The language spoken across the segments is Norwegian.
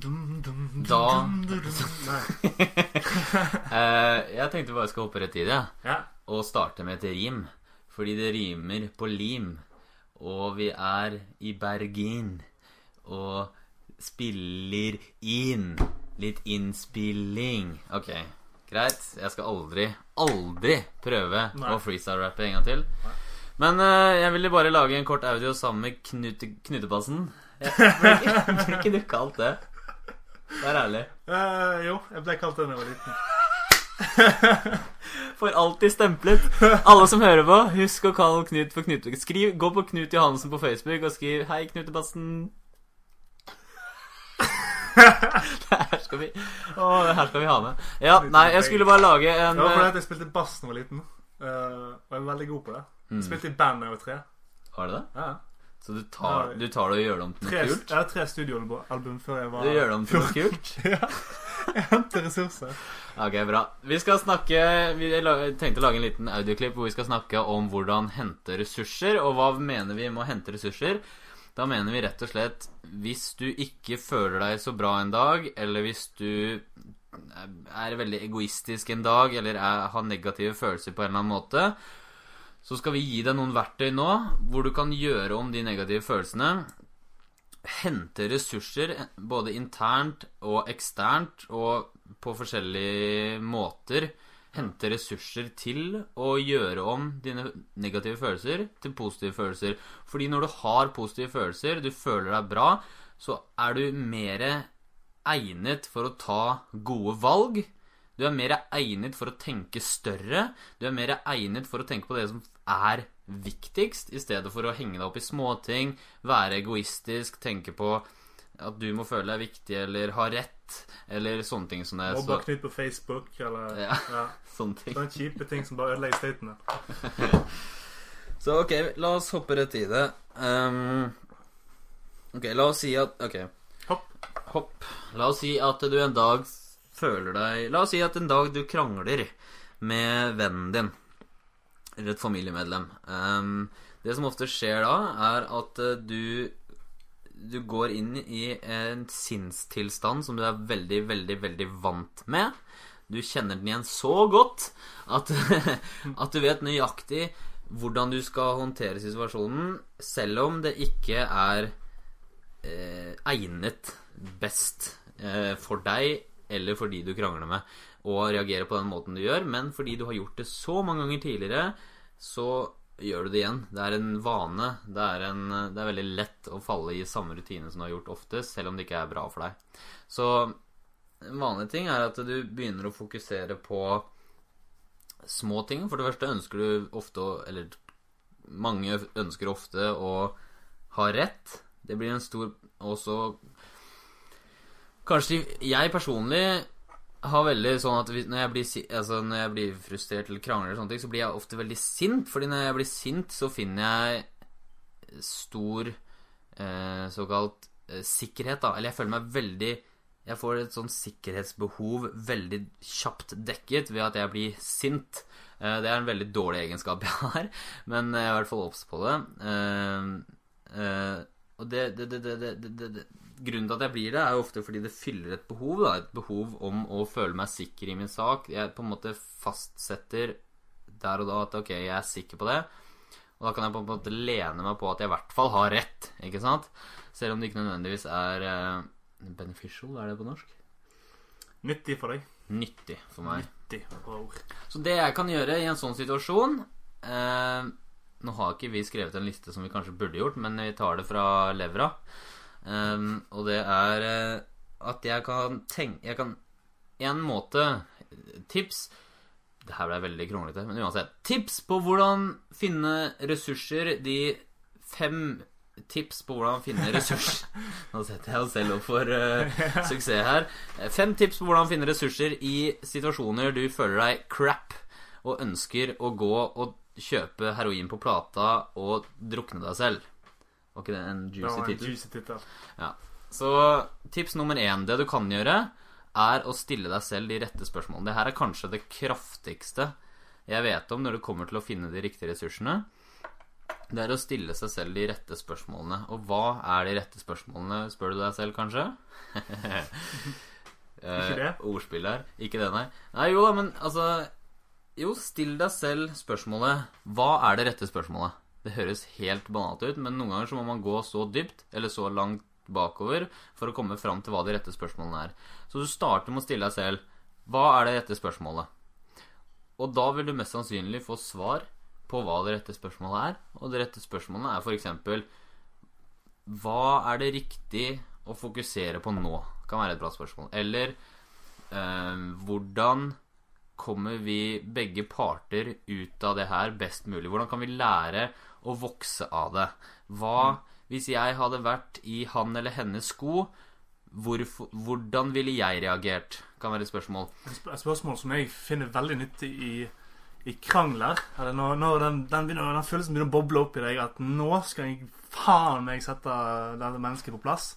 Da Nei. eh, Jeg tenkte bare jeg skal hoppe rett i det. Ja. Og starte med et rim. Fordi det rimer på lim. Og vi er i Bergin. Og spiller inn. Litt innspilling. Ok, greit. Jeg skal aldri, aldri prøve Nei. å freestyle-rappe en gang til. Men uh, jeg ville bare lage en kort audio sammen med knute, Knutepassen. Jeg- Blir ikke, blir ikke du kalt det? Vær ærlig. Uh, jo, jeg ble kalt det da jeg var liten. For alltid stemplet. Alle som hører på, husk å kalle Knut for Knut. Skriv, Gå på Knut Johansen på Facebook og skriv 'Hei, Knutebassen'. det her skal vi Å, det her skal vi ha med. Ja, nei, jeg skulle bare lage en Det var fordi eh, jeg spilte bass da jeg var liten. eh, og jeg er veldig god på det. Mm. Jeg spilte i band da jeg var tre. Var det det? Ja. Så du tar, du tar det og gjør det om til noe kult? jeg har tre studioalbum før jeg var Du gjør det om til noe kult? ja. Jeg henter ressurser. Ok, bra. Vi skal snakke Vi tenkte å lage en liten audioklipp hvor vi skal snakke om hvordan hente ressurser, og hva mener vi med å hente ressurser. Da mener vi rett og slett hvis du ikke føler deg så bra en dag, eller hvis du er veldig egoistisk en dag, eller er, har negative følelser på en eller annen måte, så skal vi gi deg noen verktøy nå hvor du kan gjøre om de negative følelsene. Hente ressurser både internt og eksternt og på forskjellige måter. Hente ressurser til å gjøre om dine negative følelser til positive følelser. Fordi når du har positive følelser, du føler deg bra, så er du mer egnet for å ta gode valg. Du er mer egnet for å tenke større. Du er mer egnet for å tenke på det som er viktigst, i stedet for å henge deg opp i småting, være egoistisk, tenke på at du må føle deg viktig eller ha rett, eller sånne ting som det. Mobba Knut på Facebook, eller Ja. ja. sånne ting. Sånne kjipe ting som bare ødelegger statene. Så ok, la oss hoppe rett i det. Um, ok, la oss si at Ok. Hopp. Hopp. La oss si at du en dag føler deg La oss si at en dag du krangler med vennen din. Eller et familiemedlem. Um, det som ofte skjer da, er at eh, du du går inn i en sinnstilstand som du er veldig, veldig, veldig vant med. Du kjenner den igjen så godt at, at du vet nøyaktig hvordan du skal håndtere situasjonen, selv om det ikke er eh, egnet best eh, for deg eller fordi du krangler med, å reagere på den måten du gjør. Men fordi du har gjort det så mange ganger tidligere, så gjør du det igjen. Det er en vane. Det er, en, det er veldig lett å falle i samme rutine som du har gjort ofte, selv om det ikke er bra for deg. Så en vanlig ting er at du begynner å fokusere på små ting. For det første ønsker du ofte å Eller mange ønsker ofte å ha rett. Det blir en stor Også Kanskje jeg personlig har veldig sånn at når jeg blir, altså når jeg blir frustrert eller krangler, eller sånne ting, så blir jeg ofte veldig sint. Fordi når jeg blir sint, så finner jeg stor eh, såkalt eh, sikkerhet, da. Eller jeg føler meg veldig Jeg får et sånn sikkerhetsbehov veldig kjapt dekket ved at jeg blir sint. Eh, det er en veldig dårlig egenskap jeg har, men jeg er i hvert fall obs på det. Eh, eh, og det, det, det, det, det, det, det Grunnen til at jeg blir det, er jo ofte fordi det fyller et behov. Da, et behov om å føle meg sikker i min sak. Jeg på en måte fastsetter der og da at ok, jeg er sikker på det. Og da kan jeg på en måte lene meg på at jeg i hvert fall har rett. ikke sant? Selv om det ikke nødvendigvis er uh, beneficial, er det på norsk? Nyttig for deg. Nyttig for meg. Nyttig. for ord. Så det jeg kan gjøre i en sånn situasjon uh, Nå har ikke vi skrevet en liste som vi kanskje burde gjort, men vi tar det fra levra. Eh, og det er eh, at jeg kan tenke Jeg kan En måte Tips Det her ble veldig kronglete, men uansett. Tips på hvordan finne ressurser. De fem tips på hvordan finne ressurser Nå setter jeg oss selv opp for uh, suksess her. Fem tips på hvordan finne ressurser i situasjoner du føler deg crap og ønsker å gå og kjøpe heroin på plata og drukne deg selv. Var ikke det en juicy tittel? juicy tittel. Ja. Så tips nummer én, det du kan gjøre, er å stille deg selv de rette spørsmålene. Det her er kanskje det kraftigste jeg vet om når det kommer til å finne de riktige ressursene. Det er å stille seg selv de rette spørsmålene. Og hva er de rette spørsmålene, spør du deg selv, kanskje? Ikke det? Eh, ordspill her. Ikke det, nei. Nei, jo, men altså Jo, still deg selv spørsmålet Hva er det rette spørsmålet? Det høres helt banalt ut, men noen ganger så må man gå så dypt, eller så langt bakover, for å komme fram til hva de rette spørsmålene er. Så du starter med å stille deg selv Hva er det rette spørsmålet? Og da vil du mest sannsynlig få svar på hva det rette spørsmålet er. Og det rette spørsmålet er f.eks.: Hva er det riktig å fokusere på nå? Kan være et bra spørsmål. Eller eh, hvordan kommer vi begge parter ut av det her best mulig? Hvordan kan vi lære å vokse av det? Hva hvis jeg hadde vært i han eller hennes sko? Hvorfor, hvordan ville jeg reagert? Kan være et spørsmål. Et spørsmål som jeg finner veldig nyttig i, i krangler. Eller når, når den, den, begynner, den følelsen begynner å boble opp i deg at nå skal jeg faen meg sette dette mennesket på plass.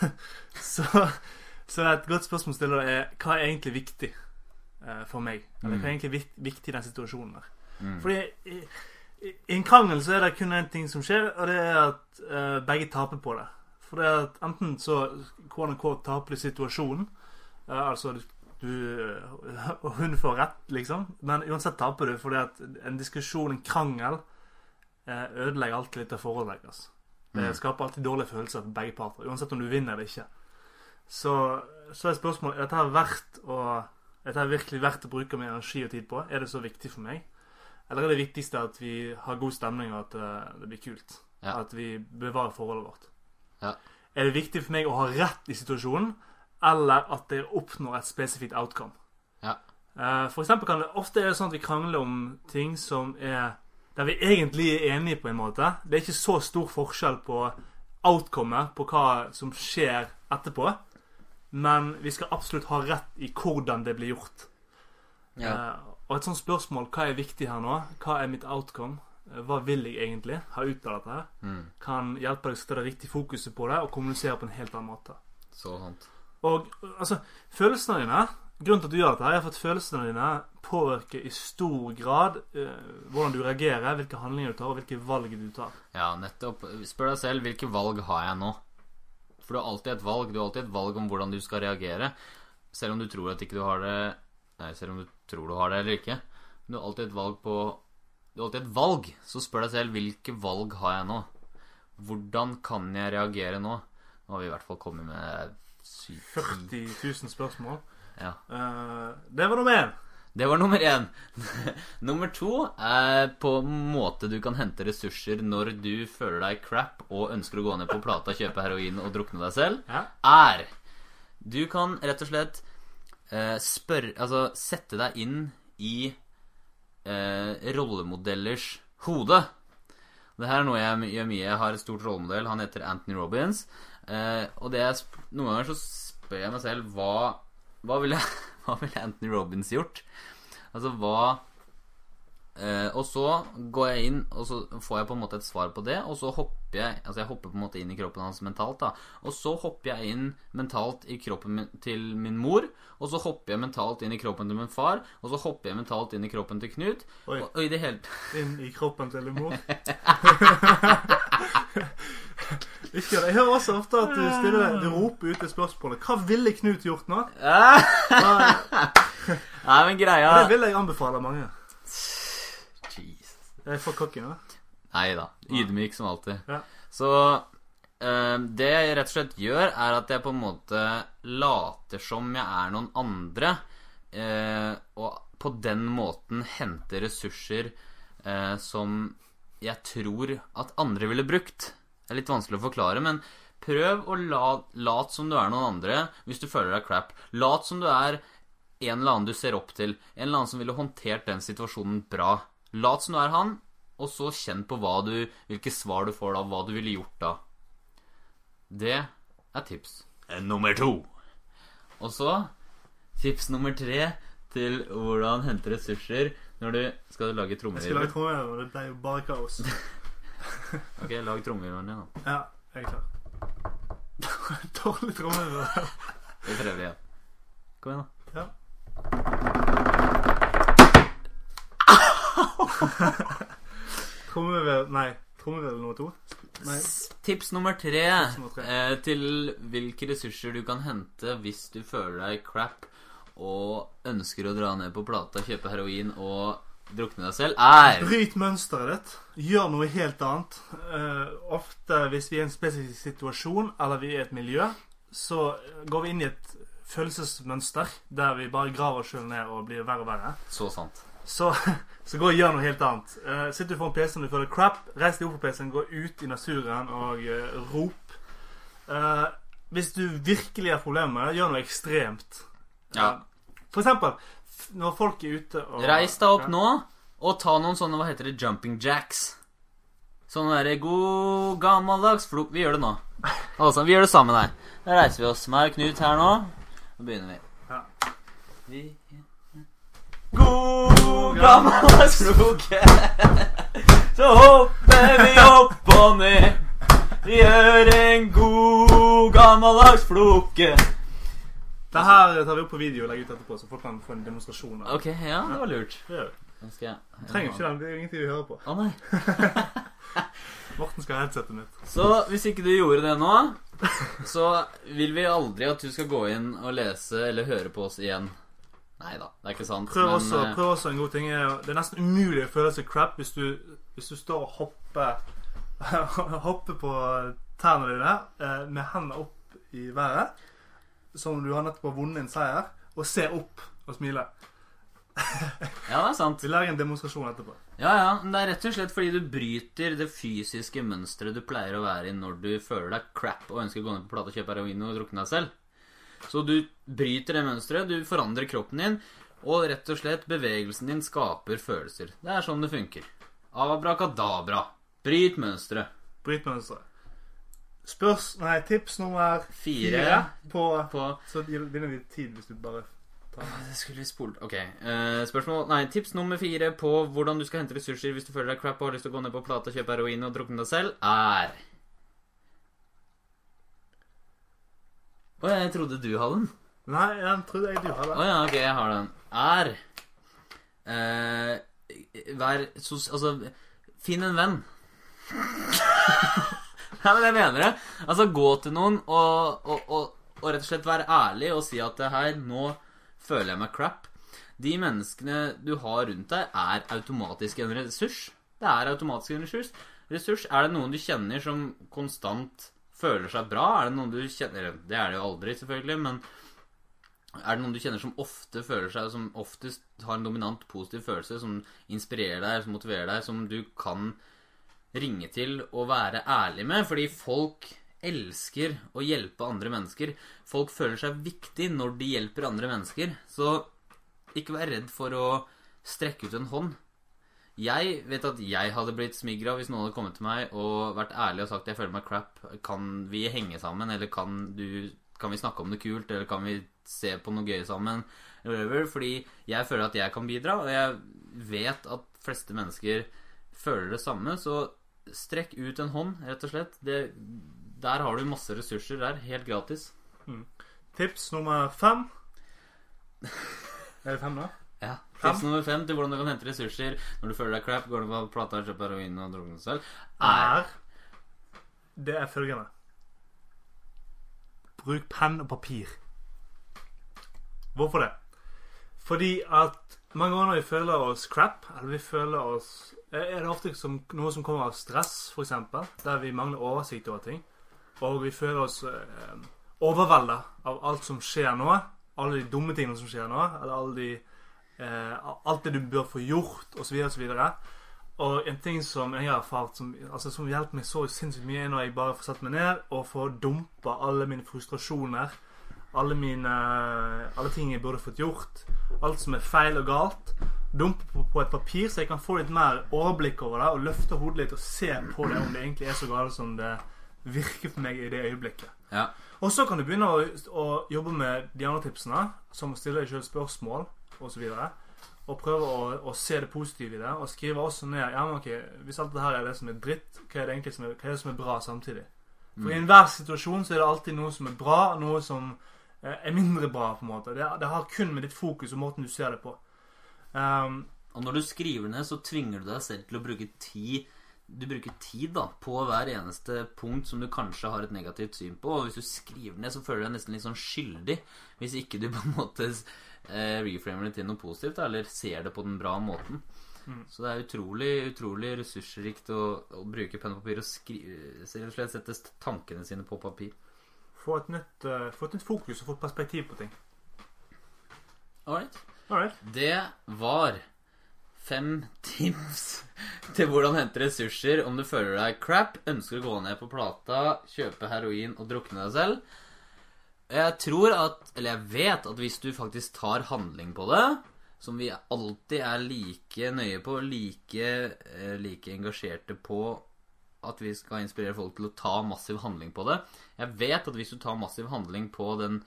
så, så et godt spørsmål å stille er hva er egentlig viktig eh, for meg? Eller hva er egentlig viktig i den situasjonen der? Mm. Fordi i, en krangel så er det kun én ting som skjer, og det er at uh, begge taper på det. For det er at enten så KNK unquote, taper i situasjonen, uh, altså du, du Og hun får rett, liksom, men uansett taper du fordi at en diskusjon, en krangel, uh, ødelegger alltid litt av forholdet deres. Det Mm. skaper alltid dårlige følelser for begge parter, uansett om du vinner eller ikke. Så, så er spørsmålet er dette verdt å dette virkelig verdt å bruke mye energi og tid på. Er det så viktig for meg? Eller er det viktigste at vi har god stemning, og at eh, det blir kult? Ja. At vi bevarer forholdet vårt? Ja. Er det viktig for meg å ha rett i situasjonen, eller at jeg oppnår et spesifikt outcome? Ja. Eh, For eksempel kan det ofte er det sånn at vi krangler om ting som er der vi egentlig er enige på en måte. Det er ikke så stor forskjell på outcomet, på hva som skjer etterpå. Men vi skal absolutt ha rett i hvordan det blir gjort. Ja. Og et sånt spørsmål hva er viktig her nå? Hva er mitt outcome? Eh, Hva vil jeg egentlig ha ut av dette? her? Mm. Kan hjelpe deg å det riktig fokuset på det og kommunisere på en helt annen måte. Så sant. Og altså, følelsene dine Grunnen til at du gjør dette, her er for at følelsene dine påvirker i stor grad eh, hvordan du reagerer, hvilke handlinger du tar, og hvilke valg du tar. Ja, nettopp. Spør deg selv hvilke valg har jeg nå? For du har alltid et valg. Du har alltid et valg om hvordan du skal reagere. Selv om du tror at ikke du har det Nei, selv om du tror du har det eller ikke. Men du har alltid et valg på Du har alltid et valg. Så spør deg selv hvilke valg har jeg nå? Hvordan kan jeg reagere nå? Nå har vi i hvert fall kommet med 40 000 spørsmål. Ja. Uh, det var nummer én. Det var nummer én. nummer to er på måte du kan hente ressurser når du føler deg crap og ønsker å gå ned på plata, kjøpe heroin og drukne deg selv, Ja. er Du kan rett og slett eh, spørre Altså sette deg inn i eh, rollemodellers hode. Det her er noe jeg gjør mye. Jeg har et stort rollemodell. Han heter Anthony Robins. Eh, og sp noen ganger så spør jeg meg selv hva Hva ville, hva ville Anthony Robins gjort? Altså hva eh, Og så går jeg inn, og så får jeg på en måte et svar på det, og så hopper jeg Altså jeg hopper på en måte inn i kroppen hans mentalt, da. Og så hopper jeg inn mentalt i kroppen min, til min mor, og så hopper jeg mentalt inn i kroppen til min far, og så hopper jeg mentalt inn i kroppen til Knut, Oi. og, og i det hele Inn i kroppen til din mor. Ikke det. Jeg hører også ofte at du stiller Du roper ut det spørsmålet. Hva ville Knut gjort nå? Nei, men greia det vil jeg anbefale mange. Jeg for cocky nå. Nei da. Ydmyk som alltid. Ja. Så eh, det jeg rett og slett gjør, er at jeg på en måte later som jeg er noen andre, eh, og på den måten henter ressurser eh, som jeg tror at andre ville brukt. Det er litt vanskelig å forklare, men prøv å la, lat som du er noen andre hvis du føler deg crap. Lat som du er en eller annen du ser opp til. En eller annen som ville håndtert den situasjonen bra. Lat som du er han, og så kjenn på hva du, hvilke svar du får da, hva du ville gjort da. Det er tips nummer to. Og så tips nummer tre til hvordan hente ressurser når du skal du lage Jeg skal lage trommevirvel. trommevirvel, det ble jo bare kaos. Ok, lag trommevirvelen din, da. Ja, jeg er klar. Dårlig trommevirvel. Vi prøver igjen. Kom igjen, da. Ja. Trommevirvel Nei. Trommevirvel nummer to. Nei. Tips nummer tre, nummer tre. eh, til hvilke ressurser du kan hente hvis du føler deg crap og ønsker å dra ned på plata, kjøpe heroin og drukne deg selv, er Bryt mønsteret ditt. Gjør noe helt annet. Eh, ofte hvis vi er i en spesifikk situasjon, eller vi er i et miljø, så går vi inn i et følelsesmønster der vi bare graver oss sjøl ned og blir verre og verre. så sant. Så, så gå og gjør noe helt annet. Uh, sitter du foran PC-en og du føler crap, reis deg opp på PC-en, gå ut i naturen og uh, rop. Uh, hvis du virkelig har problemer med det, gjør noe ekstremt. Ja. Eh, for eksempel når folk er ute og Reis deg opp nå og ta noen sånne, hva heter det, jumping jacks. Sånn derre god gammeldags flok... Vi gjør det nå. Altså, vi gjør det sammen her. Da reiser vi oss. Meg og Knut her nå. Nå begynner vi. Ja. vi God gammel sloke. Så hopper vi opp og ned. Vi gjør en god gammeldags floke. Det her tar vi opp på video og legger ut etterpå, så folk kan få en demonstrasjon. av. Ok, ja, det var lurt. Det gjør vi. Skal jeg Trenger ikke den. Det er ingenting vi hører på. Å nei. Morten skal ha headsetet mitt. Så hvis ikke du gjorde det nå, så vil vi aldri at du skal gå inn og lese eller høre på oss igjen. Nei da, det er ikke sant. Prøv men, også, eh, prøv også en god ting Det er nesten umulig å føle seg crap hvis du, hvis du står og hopper Hopper på tærne dine eh, med hendene opp i været, som du har nettopp vunnet en seier, og ser opp og smiler. Ja, det er sant. Vi lager en demonstrasjon etterpå. Ja, ja, men det er rett og slett fordi du bryter det fysiske mønsteret du pleier å være i når du føler deg crap og ønsker å gå ned på plata og kjøpe heroin og drukne deg selv. Så du bryter det mønsteret, du forandrer kroppen din, og rett og slett bevegelsen din skaper følelser. Det er sånn det funker. Abrakadabra. Bryt mønsteret. Bryt mønsteret. Spørs... Nei, tips nummer Fire. fire på På Så vinner vi tid hvis du bare tar Det skulle vi spolt Ok. eh, spørsmål Nei, tips nummer fire på hvordan du skal hente ressurser hvis du føler deg crap og har lyst til å gå ned på plata, kjøpe heroin og drukne deg selv, er Å, jeg trodde du hadde den. Nei, jeg trodde jeg du Å hadde. ja, ok, jeg har den. Er eh, Vær sos... Altså, finn en venn. Nei, men jeg mener det. Altså, gå til noen og, og, og, og rett og slett være ærlig og si at det her, nå føler jeg meg crap. De menneskene du har rundt deg, er automatisk en ressurs. Det er automatisk en ressurs. Ressurs, Er det noen du kjenner som konstant føler seg bra? Er det noen du kjenner Det er det jo aldri, selvfølgelig, men er det noen du kjenner som ofte føler seg Som oftest har en dominant positiv følelse, som inspirerer deg, som motiverer deg, som du kan ringe til og være ærlig med? Fordi folk elsker å hjelpe andre mennesker. Folk føler seg viktig når de hjelper andre mennesker. Så ikke vær redd for å strekke ut en hånd. Jeg vet at jeg hadde blitt smigra hvis noen hadde kommet til meg og vært ærlig og sagt jeg føler meg crap. Kan vi henge sammen, eller kan, du, kan vi snakke om noe kult, eller kan vi se på noe gøy sammen? Whatever, fordi jeg føler at jeg kan bidra, og jeg vet at fleste mennesker føler det samme. Så strekk ut en hånd, rett og slett. Det, der har du masse ressurser der, helt gratis. Tips nummer fem. Er det fem, da? Ja. Tips nummer fem til hvordan du kan hente ressurser når du føler deg crap, går du på plata, kjøper heroin og drukner deg selv, er Det er følgende. Bruk penn og papir. Hvorfor det? Fordi at mange ganger når vi føler oss crap, eller vi føler oss Er det ofte som noe som kommer av stress, f.eks., der vi mangler oversikt over ting, og vi føler oss eh, overvelda av alt som skjer nå, alle de dumme tingene som skjer nå, eller alle de Alt det du bør få gjort, osv., osv. Og en ting som jeg har erfart som, altså, som hjelper meg så sinnssykt mye, er når jeg bare får satt meg ned og får dumpa alle mine frustrasjoner, alle mine Alle ting jeg burde fått gjort, alt som er feil og galt. Dumpe på, på et papir, så jeg kan få litt mer overblikk over det, og løfte hodet litt og se på det om det egentlig er så galt som det virker for meg i det øyeblikket. Ja. Og så kan du begynne å, å jobbe med de andre tipsene, som å stille deg selv spørsmål osv. Og prøve å, å se det positive i det, og skrive også ned ja, men ok, Hvis alt det her er det som er dritt, hva er det egentlig som er, er, det som er bra samtidig? For i enhver situasjon så er det alltid noe som er bra, og noe som eh, er mindre bra. på en måte Det, det har kun med ditt fokus og måten du ser det på. Um, Og når du skriver ned, så tvinger du deg selv til å bruke tid du bruker tid da på hver eneste punkt som du kanskje har et negativt syn på. Og hvis du skriver ned, så føler du deg nesten litt sånn skyldig. Hvis ikke du på en måte eh, reframer det til noe positivt, da, eller ser det på den bra måten. Mm. Så det er utrolig utrolig ressursrikt å, å bruke penn og papir og skrive, og slett sette tankene sine på papir. Få et nytt, uh, få et nytt fokus og få et perspektiv på ting. Alright. Alright. Det var fem tips til hvordan hente ressurser om du føler deg crap, ønsker å gå ned på plata, kjøpe heroin og drukne deg selv. Jeg tror at, eller jeg vet at hvis du faktisk tar handling på det, som vi alltid er like nøye på, like, eh, like engasjerte på at vi skal inspirere folk til å ta massiv handling på det. Jeg vet at hvis du tar massiv handling på, den,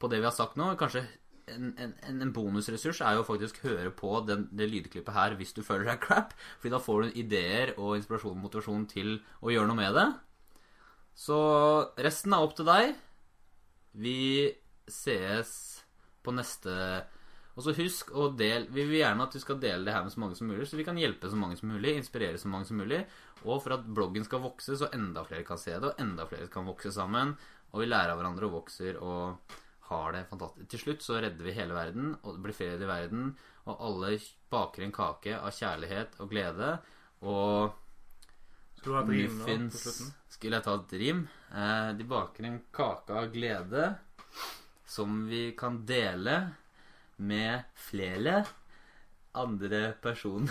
på det vi har sagt nå, kanskje en, en, bonusressurs er jo faktisk høre på den, det lydklippet her hvis du føler deg crap. Fordi da får du ideer og inspirasjon og motivasjon til å gjøre noe med det. Så resten er opp til deg. Vi ses på neste Og så husk å dele Vi vil gjerne at du skal dele det her med så mange som mulig, så vi kan hjelpe så mange som mulig, inspirere så mange som mulig. Og for at bloggen skal vokse, så enda flere kan se det, og enda flere kan vokse sammen. Og vi lærer av hverandre og vokser og har det fantastisk. Til slutt så redder vi hele verden, og det blir fred i verden, og alle baker en kake av kjærlighet og glede. Og muffins? Skulle jeg ta et rim? Eh, de baker en kake av glede som vi kan dele med flere andre personer.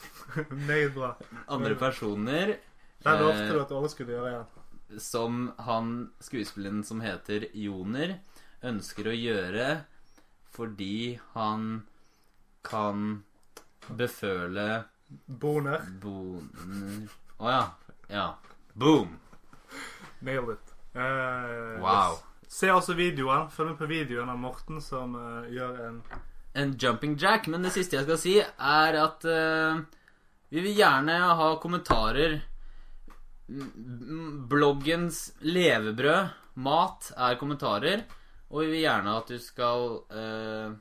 Meget bra. Andre personer Det lovte eh, du at alle skulle gjøre igjen. som han skuespilleren som heter Joner, ønsker å gjøre fordi han kan beføle Boner. boner Å ja. Ja. Boom! Nailed it. Uh, Wow. Se også videoen. Følg med på videoen av Morten som uh, gjør en En jumping jack. Men det siste jeg skal si, er at uh, vi vil gjerne ha kommentarer. Bloggens levebrød, mat, er kommentarer. Og vi vil gjerne at du skal eh,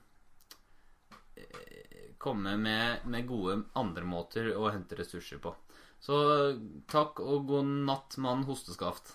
komme med, med gode andre måter å hente ressurser på. Så takk og god natt, mann hosteskaft.